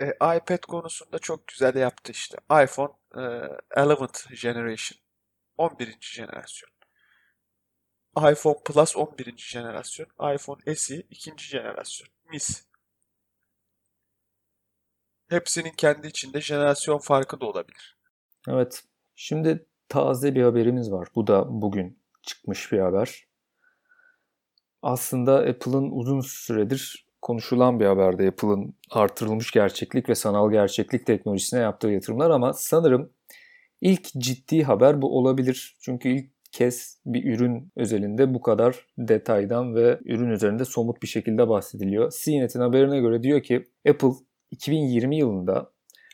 E, iPad konusunda çok güzel yaptı işte. iPhone e, 11th Generation. 11. jenerasyon. iPhone Plus 11. jenerasyon. iPhone SE 2. jenerasyon. Mis. Hepsinin kendi içinde jenerasyon farkı da olabilir. Evet. Şimdi taze bir haberimiz var. Bu da bugün çıkmış bir haber. Aslında Apple'ın uzun süredir konuşulan bir haberde Apple'ın artırılmış gerçeklik ve sanal gerçeklik teknolojisine yaptığı yatırımlar ama sanırım ilk ciddi haber bu olabilir. Çünkü ilk kez bir ürün özelinde bu kadar detaydan ve ürün üzerinde somut bir şekilde bahsediliyor. CNET'in haberine göre diyor ki Apple 2020 yılında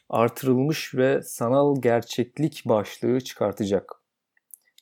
artırılmış ve sanal gerçeklik başlığı çıkartacak.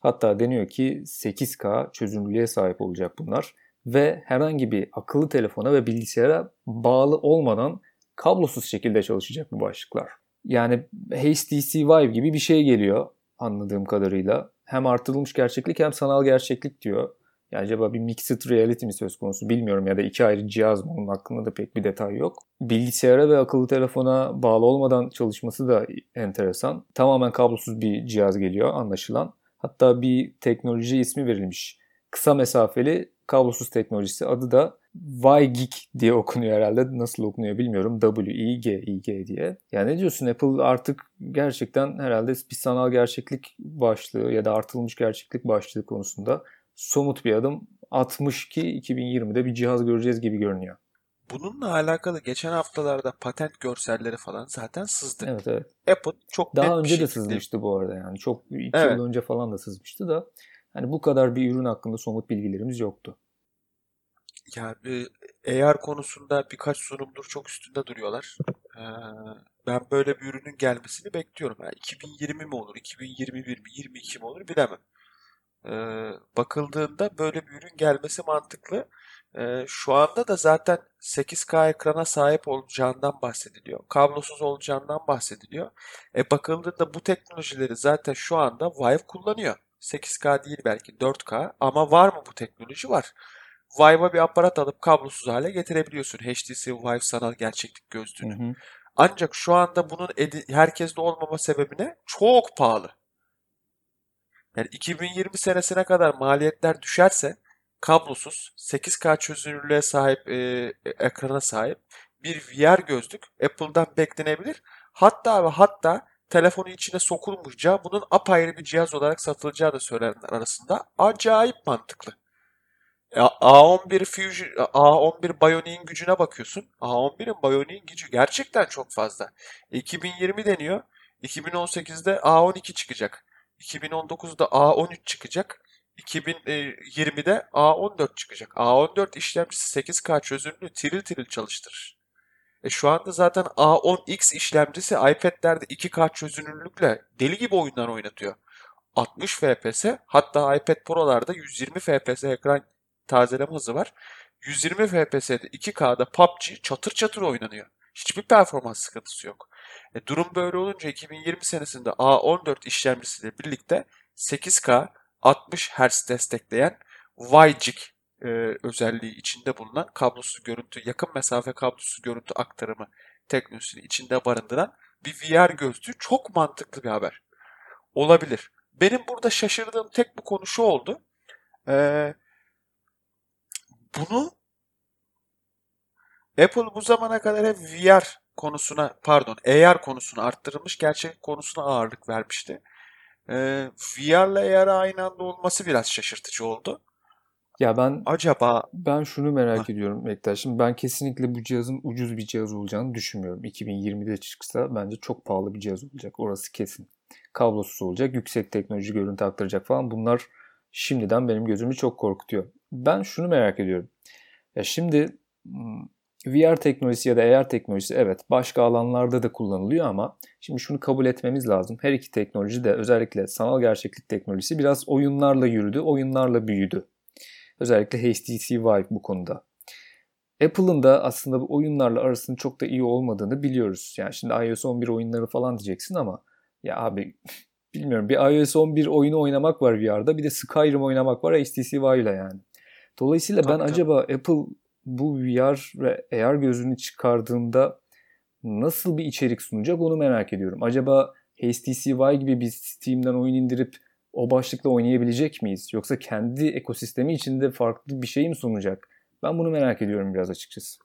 Hatta deniyor ki 8K çözünürlüğe sahip olacak bunlar ve herhangi bir akıllı telefona ve bilgisayara bağlı olmadan kablosuz şekilde çalışacak bu başlıklar. Yani HTC Vive gibi bir şey geliyor anladığım kadarıyla. Hem artırılmış gerçeklik hem sanal gerçeklik diyor. Yani acaba bir mixed reality mi söz konusu bilmiyorum ya da iki ayrı cihaz mı onun hakkında da pek bir detay yok. Bilgisayara ve akıllı telefona bağlı olmadan çalışması da enteresan. Tamamen kablosuz bir cihaz geliyor anlaşılan. Hatta bir teknoloji ismi verilmiş. Kısa mesafeli kablosuz teknolojisi. Adı da WiGig diye okunuyor herhalde. Nasıl okunuyor bilmiyorum. W-I-G-I-G diye. Yani ne diyorsun Apple artık gerçekten herhalde bir sanal gerçeklik başlığı ya da artılmış gerçeklik başlığı konusunda somut bir adım atmış ki 2020'de bir cihaz göreceğiz gibi görünüyor. Bununla alakalı geçen haftalarda patent görselleri falan zaten sızdı. Evet evet. Apple çok Daha önce de şekilde... sızmıştı bu arada yani. Çok iki evet. yıl önce falan da sızmıştı da. Hani bu kadar bir ürün hakkında somut bilgilerimiz yoktu. Yani AR konusunda birkaç sunumdur çok üstünde duruyorlar. Ben böyle bir ürünün gelmesini bekliyorum. Yani 2020 mi olur, 2021 mi, 22 mi olur bilemem. Bakıldığında böyle bir ürün gelmesi mantıklı. Ee, şu anda da zaten 8K ekrana sahip olacağından bahsediliyor. Kablosuz olacağından bahsediliyor. E bakıldığında bu teknolojileri zaten şu anda Vive kullanıyor. 8K değil belki 4K ama var mı bu teknoloji? Var. Vive'a bir aparat alıp kablosuz hale getirebiliyorsun. HTC Vive sanal gerçeklik gözlüğünü. Hı hı. Ancak şu anda bunun herkeste olmama sebebine çok pahalı. Yani 2020 senesine kadar maliyetler düşerse kablosuz 8K çözünürlüğe sahip e, e, ekrana sahip bir VR gözlük Apple'dan beklenebilir. Hatta ve hatta telefonu içine sokulmayacağı bunun apayrı bir cihaz olarak satılacağı da söylenenler arasında acayip mantıklı. A11 Fusion, A11 Bionic'in gücüne bakıyorsun. A11'in Bionic'in gücü gerçekten çok fazla. 2020 deniyor. 2018'de A12 çıkacak. 2019'da A13 çıkacak. 2020'de A14 çıkacak. A14 işlemcisi 8K çözünürlüğü tiril tiril çalıştırır. E şu anda zaten A10X işlemcisi iPad'lerde 2K çözünürlükle deli gibi oyunlar oynatıyor. 60 FPS hatta iPad Pro'larda 120 FPS ekran tazeleme hızı var. 120 FPS'de 2K'da PUBG çatır çatır oynanıyor. Hiçbir performans sıkıntısı yok. E, durum böyle olunca 2020 senesinde A14 işlemcisiyle birlikte 8K 60 Hz destekleyen WiGig e, özelliği içinde bulunan kablosuz görüntü, yakın mesafe kablosuz görüntü aktarımı teknolojisini içinde barındıran bir VR gözlüğü çok mantıklı bir haber. Olabilir. Benim burada şaşırdığım tek bu konu şu oldu. Ee, bunu Apple bu zamana kadar hep VR konusuna pardon AR konusuna arttırılmış gerçek konusuna ağırlık vermişti. Ee, VR ile AR aynı anda olması biraz şaşırtıcı oldu. Ya ben acaba ben şunu merak ha. ediyorum Bektaş. Şimdi ben kesinlikle bu cihazın ucuz bir cihaz olacağını düşünmüyorum. 2020'de çıksa bence çok pahalı bir cihaz olacak. Orası kesin. Kablosuz olacak, yüksek teknoloji görüntü aktaracak falan. Bunlar şimdiden benim gözümü çok korkutuyor. Ben şunu merak ediyorum. Ya şimdi VR teknolojisi ya da AR teknolojisi evet başka alanlarda da kullanılıyor ama şimdi şunu kabul etmemiz lazım. Her iki teknoloji de özellikle sanal gerçeklik teknolojisi biraz oyunlarla yürüdü, oyunlarla büyüdü. Özellikle HTC Vive bu konuda. Apple'ın da aslında bu oyunlarla arasının çok da iyi olmadığını biliyoruz. Yani şimdi iOS 11 oyunları falan diyeceksin ama ya abi bilmiyorum bir iOS 11 oyunu oynamak var VR'da bir de Skyrim oynamak var HTC Vive ile yani. Dolayısıyla tabii, ben tabii. acaba Apple bu VR ve AR gözünü çıkardığında nasıl bir içerik sunacak onu merak ediyorum. Acaba HTC Vive gibi bir Steam'den oyun indirip o başlıkla oynayabilecek miyiz? Yoksa kendi ekosistemi içinde farklı bir şey mi sunacak? Ben bunu merak ediyorum biraz açıkçası.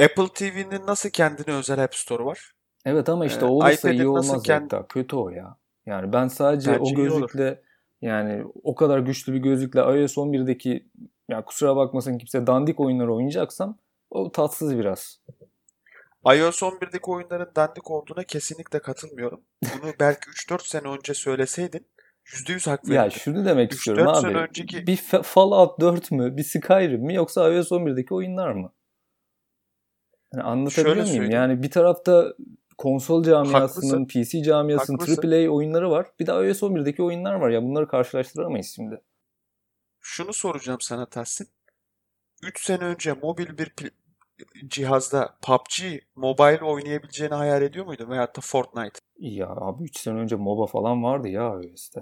Apple TV'nin nasıl kendine özel App Store var? Evet ama işte ee, olursa iyi olmaz hatta. Kötü o ya. Yani ben sadece Bence o gözlükle yani o kadar güçlü bir gözlükle iOS 11'deki ya kusura bakmasın kimse dandik oyunları oynayacaksam o tatsız biraz. iOS 11'deki oyunların dandik olduğuna kesinlikle katılmıyorum. Bunu belki 3-4 sene önce söyleseydin %100 hak verirdim. Ya şunu demek istiyorum abi. Sene önceki... Bir Fallout 4 mü, bir Skyrim mi yoksa iOS 11'deki oyunlar mı? Yani anlatabiliyor Şöyle muyum? Yani bir tarafta konsol camiasının, Haklısın. PC camiasının Haklısın. AAA oyunları var. Bir de iOS 11'deki oyunlar var. Ya bunları karşılaştıramayız şimdi. Şunu soracağım sana Tahsin. 3 sene önce mobil bir cihazda PUBG mobile oynayabileceğini hayal ediyor muydun? Veyahut da Fortnite? Ya abi 3 sene önce MOBA falan vardı ya iOS'te.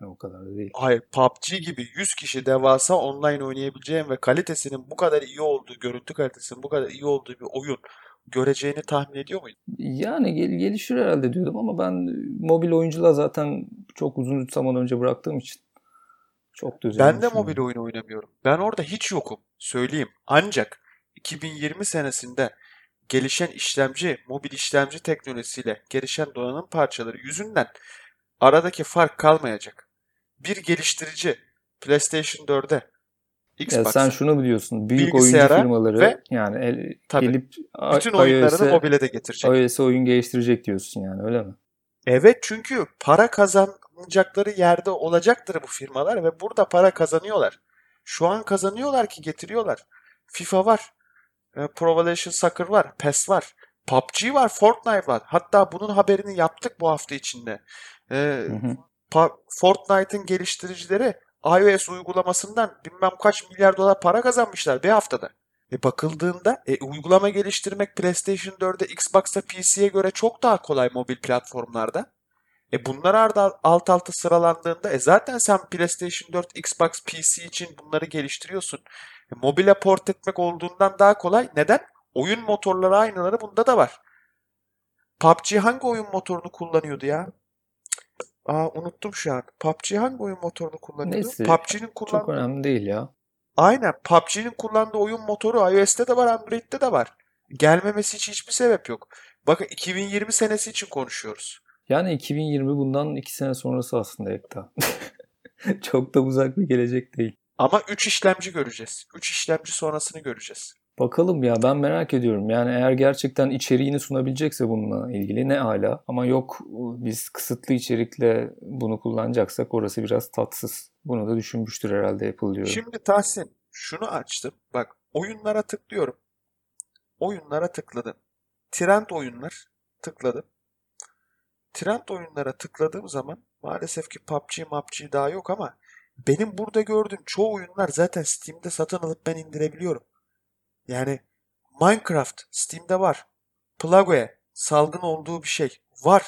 Yani o kadar da değil. Hayır PUBG gibi 100 kişi devasa online oynayabileceğin ve kalitesinin bu kadar iyi olduğu, görüntü kalitesinin bu kadar iyi olduğu bir oyun göreceğini tahmin ediyor muydun? Yani gel gelişir herhalde diyordum ama ben mobil oyunculuğa zaten çok uzun zaman önce bıraktığım için çok düzenli. Ben de mobil oyun oynamıyorum. Ben orada hiç yokum. Söyleyeyim. Ancak 2020 senesinde gelişen işlemci, mobil işlemci teknolojisiyle gelişen donanım parçaları yüzünden aradaki fark kalmayacak. Bir geliştirici PlayStation 4'e Xbox, ya sen şunu biliyorsun. Büyük oyuncu firmaları ve, yani el, tabii, gelip bütün oyunlarını mobile de getirecek. iOS oyun geliştirecek diyorsun yani öyle mi? Evet çünkü para kazanacakları yerde olacaktır bu firmalar ve burada para kazanıyorlar. Şu an kazanıyorlar ki getiriyorlar. FIFA var. E, Pro Evolution Soccer var. PES var. PUBG var. Fortnite var. Hatta bunun haberini yaptık bu hafta içinde. Ee, Fortnite'ın geliştiricileri iOS uygulamasından bilmem kaç milyar dolar para kazanmışlar bir haftada. E bakıldığında e, uygulama geliştirmek PlayStation 4'e, Xbox'a, PC'ye göre çok daha kolay mobil platformlarda. E bunlar arda alt alta sıralandığında e zaten sen PlayStation 4, Xbox, PC için bunları geliştiriyorsun. E, mobile port etmek olduğundan daha kolay. Neden? Oyun motorları aynıları bunda da var. PUBG hangi oyun motorunu kullanıyordu ya? Aa unuttum şu an. PUBG hangi oyun motorunu kullanıyordu? Neyse. PUBG'nin kullandığı... Çok önemli değil ya. Aynen. PUBG'nin kullandığı oyun motoru iOS'te de var, Android'de de var. Gelmemesi için hiçbir sebep yok. Bakın 2020 senesi için konuşuyoruz. Yani 2020 bundan 2 sene sonrası aslında Ekta. Çok da uzak bir gelecek değil. Ama 3 işlemci göreceğiz. 3 işlemci sonrasını göreceğiz. Bakalım ya ben merak ediyorum. Yani eğer gerçekten içeriğini sunabilecekse bununla ilgili ne ala. Ama yok biz kısıtlı içerikle bunu kullanacaksak orası biraz tatsız. Bunu da düşünmüştür herhalde Apple diyor. Şimdi Tahsin şunu açtım. Bak oyunlara tıklıyorum. Oyunlara tıkladım. Trend oyunlar tıkladım. Trend oyunlara tıkladığım zaman maalesef ki PUBG, PUBG daha yok ama benim burada gördüğüm çoğu oyunlar zaten Steam'de satın alıp ben indirebiliyorum. Yani Minecraft Steam'de var. Plague salgın olduğu bir şey var.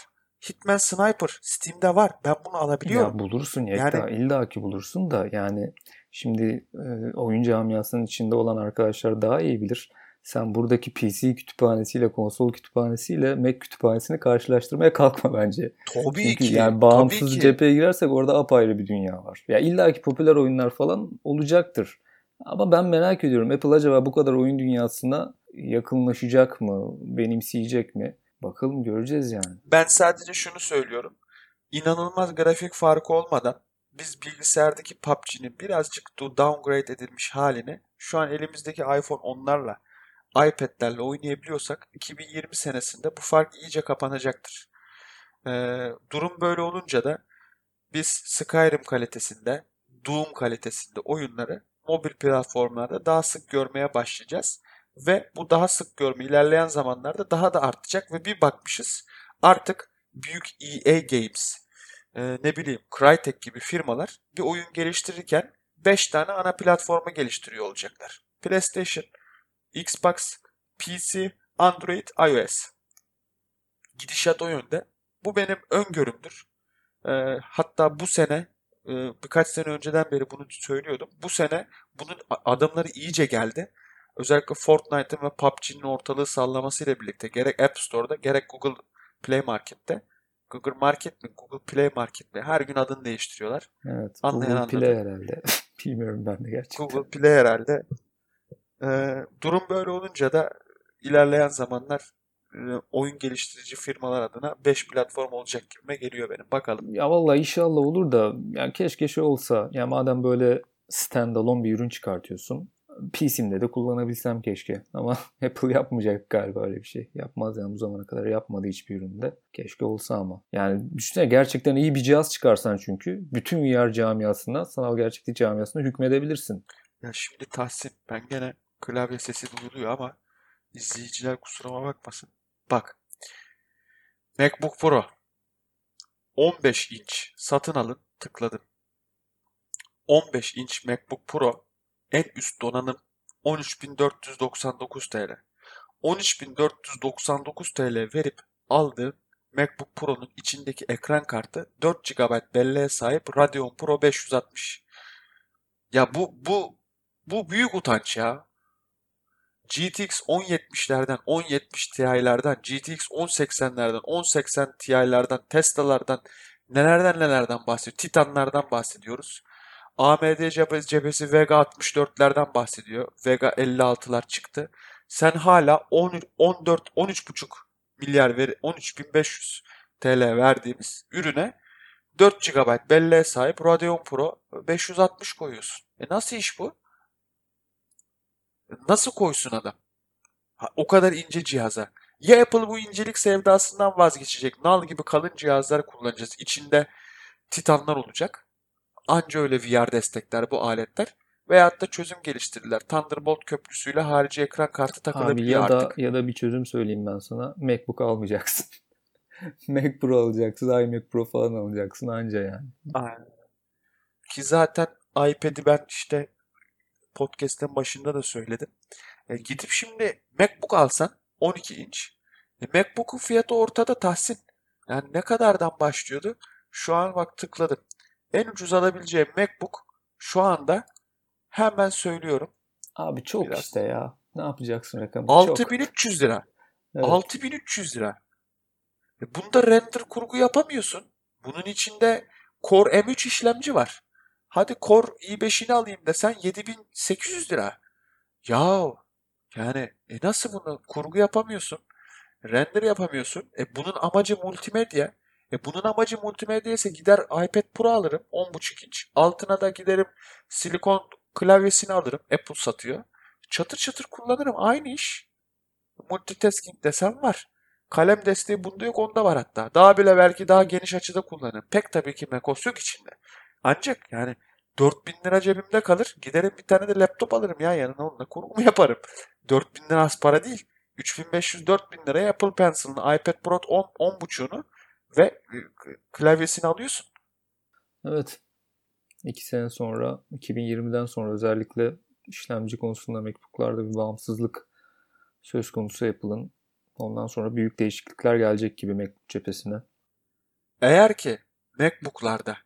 Hitman Sniper Steam'de var. Ben bunu alabiliyorum. Ya bulursun ya. Yani, illa ki bulursun da yani şimdi e, oyun camiasının içinde olan arkadaşlar daha iyi bilir. Sen buradaki PC kütüphanesiyle konsol kütüphanesiyle Mac kütüphanesini karşılaştırmaya kalkma bence. Tabii Çünkü ki. yani bağımsız tabii ki. cepheye girersek orada apayrı bir dünya var. Ya illa ki popüler oyunlar falan olacaktır. Ama ben merak ediyorum Apple acaba bu kadar oyun dünyasına yakınlaşacak mı, benimseyecek mi? Bakalım göreceğiz yani. Ben sadece şunu söylüyorum. İnanılmaz grafik farkı olmadan biz bilgisayardaki PUBG'nin birazcık downgrade edilmiş halini şu an elimizdeki iPhone onlarla iPad'lerle oynayabiliyorsak 2020 senesinde bu fark iyice kapanacaktır. Ee, durum böyle olunca da biz Skyrim kalitesinde, Doom kalitesinde oyunları mobil platformlarda daha sık görmeye başlayacağız. Ve bu daha sık görme ilerleyen zamanlarda daha da artacak ve bir bakmışız artık büyük EA Games, e, ne bileyim Crytek gibi firmalar bir oyun geliştirirken 5 tane ana platforma geliştiriyor olacaklar. PlayStation, Xbox, PC, Android, iOS. Gidişat o yönde. Bu benim öngörümdür. E, hatta bu sene e, birkaç sene önceden beri bunu söylüyordum. Bu sene bunun adımları iyice geldi. Özellikle Fortnite'ın ve PUBG'nin ortalığı sallamasıyla birlikte gerek App Store'da gerek Google Play Market'te Google Market mi Google Play Market mi her gün adını değiştiriyorlar. Evet Anlayan Google Play herhalde. Bilmiyorum ben de gerçekten. Google Play herhalde. Ee, durum böyle olunca da ilerleyen zamanlar oyun geliştirici firmalar adına 5 platform olacak gibime geliyor benim. Bakalım. Ya vallahi inşallah olur da yani keşke şey olsa. Ya madem böyle standalone bir ürün çıkartıyorsun PC'mde de kullanabilsem keşke. Ama Apple yapmayacak galiba öyle bir şey. Yapmaz yani bu zamana kadar yapmadı hiçbir üründe. Keşke olsa ama. Yani düşünsene gerçekten iyi bir cihaz çıkarsan çünkü bütün VR camiasında, sanal gerçeklik camiasında hükmedebilirsin. Ya şimdi Tahsin ben gene klavye sesi duyuluyor ama izleyiciler kusuruma bakmasın. Bak. MacBook Pro 15 inç satın alın tıkladım. 15 inç MacBook Pro en üst donanım 13.499 TL. 13.499 TL verip aldığım MacBook Pro'nun içindeki ekran kartı 4 GB belleğe sahip Radeon Pro 560. Ya bu bu bu büyük utanç ya. GTX 1070'lerden, 1070 Ti'lerden, GTX 1080'lerden, 1080 Ti'lerden, Tesla'lardan, nelerden nelerden bahsediyor. Titanlardan bahsediyoruz. AMD cephesi Vega 64'lerden bahsediyor. Vega 56'lar çıktı. Sen hala 10, 14 13,5 milyar veri 13.500 TL verdiğimiz ürüne 4 GB belleğe sahip Radeon Pro 560 koyuyorsun. E nasıl iş bu? Nasıl koysun adam? Ha, o kadar ince cihaza. Ya Apple bu incelik sevdasından vazgeçecek. Nal gibi kalın cihazlar kullanacağız. İçinde titanlar olacak. Anca öyle VR destekler bu aletler. Veyahut da çözüm geliştirdiler. Thunderbolt köprüsüyle harici ekran kartı takılabiliyor Abi ya artık. Da, ya da bir çözüm söyleyeyim ben sana. MacBook almayacaksın. Mac Pro alacaksın, iMac Pro falan alacaksın anca yani. Aynen. Ki zaten iPad'i ben işte podcast'ın başında da söyledim. E, gidip şimdi MacBook alsan 12 inç. E, MacBook'un fiyatı ortada Tahsin. Yani ne kadardan başlıyordu? Şu an bak tıkladım. En ucuz alabileceğim MacBook şu anda hemen söylüyorum. Abi çok Biraz. işte ya. Ne yapacaksın rakamı? 6300 lira. Evet. 6300 lira. E bunda render kurgu yapamıyorsun. Bunun içinde Core M3 işlemci var. Hadi Core i5'ini alayım desen 7800 lira. Ya yani e nasıl bunu kurgu yapamıyorsun? Render yapamıyorsun. E bunun amacı multimedya. E bunun amacı multimedya ise gider iPad Pro alırım 10.5 inç. Altına da giderim silikon klavyesini alırım. Apple satıyor. Çatır çatır kullanırım. Aynı iş. Multitasking desem var. Kalem desteği bunda yok onda var hatta. Daha bile belki daha geniş açıda kullanırım. Pek tabii ki macOS yok içinde. Ancak yani 4000 lira cebimde kalır. Giderim bir tane de laptop alırım ya yanına onunla kurgumu yaparım. 4000 lira az para değil. 3500-4000 liraya Apple Pencil'ını, iPad Pro 10, 10.5'unu ve e, klavyesini alıyorsun. Evet. İki sene sonra 2020'den sonra özellikle işlemci konusunda MacBook'larda bir bağımsızlık söz konusu Apple'ın. Ondan sonra büyük değişiklikler gelecek gibi MacBook cephesine. Eğer ki MacBook'larda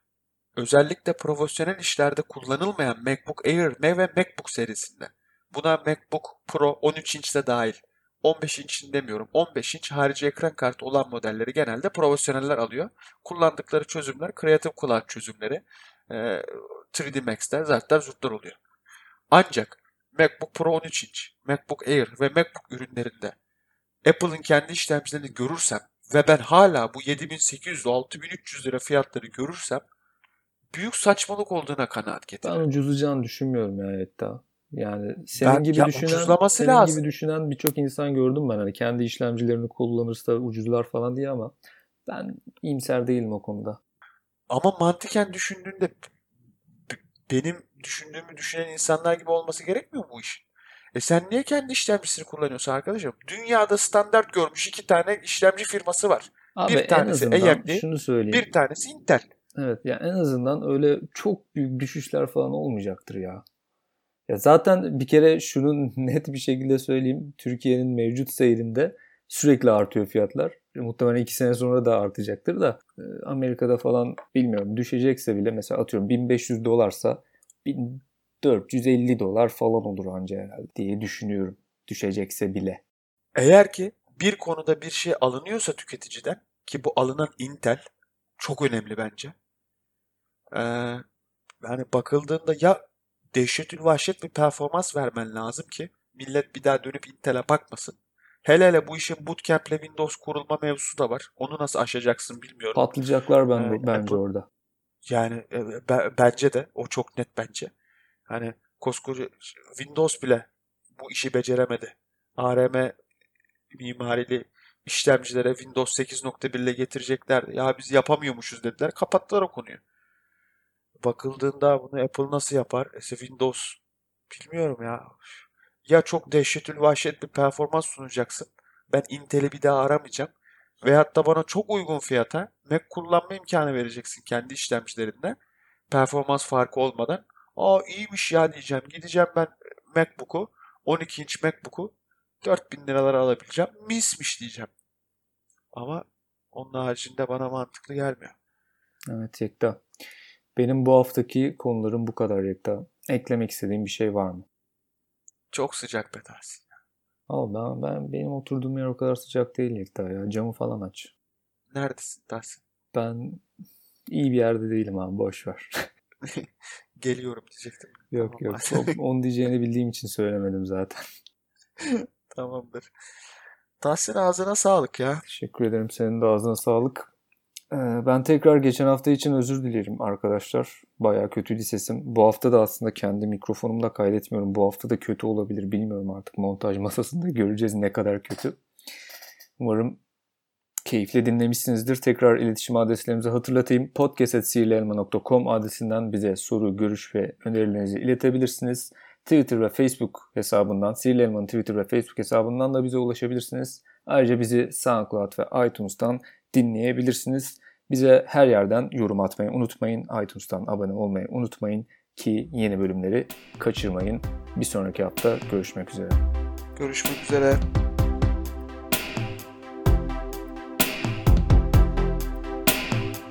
özellikle profesyonel işlerde kullanılmayan MacBook Air ve MacBook serisinde buna MacBook Pro 13 inçte dahil 15 inçin demiyorum. 15 inç harici ekran kartı olan modelleri genelde profesyoneller alıyor. Kullandıkları çözümler Creative Cloud çözümleri. 3D Max'ler zaten zurtlar oluyor. Ancak MacBook Pro 13 inç, MacBook Air ve MacBook ürünlerinde Apple'ın kendi işlemcilerini görürsem ve ben hala bu 7800 6300 lira fiyatları görürsem büyük saçmalık olduğuna kanaat getiriyorum. Ben ucuzlayacağını düşünmüyorum ya hatta. Yani senin ben, gibi düşünen senin lazım. gibi düşünen birçok insan gördüm ben hani kendi işlemcilerini kullanırsa ucuzlar falan diye ama ben iyimser değilim o konuda. Ama mantıken düşündüğünde benim düşündüğümü düşünen insanlar gibi olması gerekmiyor mu bu iş? E sen niye kendi işlemcisini kullanıyorsun arkadaşım? Dünyada standart görmüş iki tane işlemci firması var. Abi bir tanesi AMD, şunu söyleyeyim. bir tanesi Intel. Evet ya en azından öyle çok büyük düşüşler falan olmayacaktır ya. Ya zaten bir kere şunu net bir şekilde söyleyeyim. Türkiye'nin mevcut seyrinde sürekli artıyor fiyatlar. E, Muhtemelen iki sene sonra da artacaktır da e, Amerika'da falan bilmiyorum düşecekse bile mesela atıyorum 1500 dolarsa 1450 dolar falan olur anca herhalde diye düşünüyorum. Düşecekse bile. Eğer ki bir konuda bir şey alınıyorsa tüketiciden ki bu alınan Intel çok önemli bence. Ee, yani bakıldığında ya dehşetül vahşet bir performans vermen lazım ki millet bir daha dönüp Intel'e bakmasın. Hele hele bu işin bootcamp'le Windows kurulma mevzusu da var. Onu nasıl aşacaksın bilmiyorum. Patlayacaklar ben, Ee, bence Apple- orada. Yani e, be- bence de o çok net bence. Hani koskoca Windows bile bu işi beceremedi. ARM mimarili işlemcilere Windows 8.1 ile getireceklerdi. Ya biz yapamıyormuşuz dediler. Kapattılar o konuyu. Bakıldığında bunu Apple nasıl yapar? E, Windows bilmiyorum ya. Ya çok dehşetül vahşet bir performans sunacaksın. Ben Intel'i bir daha aramayacağım. Veyahut da bana çok uygun fiyata Mac kullanma imkanı vereceksin kendi işlemcilerinde. Performans farkı olmadan. Aa iyiymiş ya diyeceğim. Gideceğim ben MacBook'u 12 inç MacBook'u 4000 liralara alabileceğim. Mismiş diyeceğim. Ama onun haricinde bana mantıklı gelmiyor. Evet Yekta. Benim bu haftaki konularım bu kadar Yekta. Eklemek istediğim bir şey var mı? Çok sıcak be Tahsin. Al ben, ben benim oturduğum yer o kadar sıcak değil Yekta ya. Camı falan aç. Neredesin Tahsin? Ben iyi bir yerde değilim abi boş ver. Geliyorum diyecektim. yok Tamam. yok. O- Onu diyeceğini bildiğim için söylemedim zaten. Tamamdır. Tahsin ağzına sağlık ya. Teşekkür ederim. Senin de ağzına sağlık. Ee, Ben tekrar geçen hafta için özür dilerim arkadaşlar. Bayağı kötüydü sesim. Bu hafta da aslında kendi mikrofonumla kaydetmiyorum. Bu hafta da kötü olabilir. Bilmiyorum artık montaj masasında göreceğiz ne kadar kötü. Umarım keyifle dinlemişsinizdir. Tekrar iletişim adreslerimizi hatırlatayım. podcast.sihirlielma.com adresinden bize soru, görüş ve önerilerinizi iletebilirsiniz. Twitter ve Facebook hesabından, Sihirli Elma'nın Twitter ve Facebook hesabından da bize ulaşabilirsiniz. Ayrıca bizi SoundCloud ve iTunes'tan dinleyebilirsiniz. Bize her yerden yorum atmayı unutmayın. iTunes'tan abone olmayı unutmayın ki yeni bölümleri kaçırmayın. Bir sonraki hafta görüşmek üzere. Görüşmek üzere.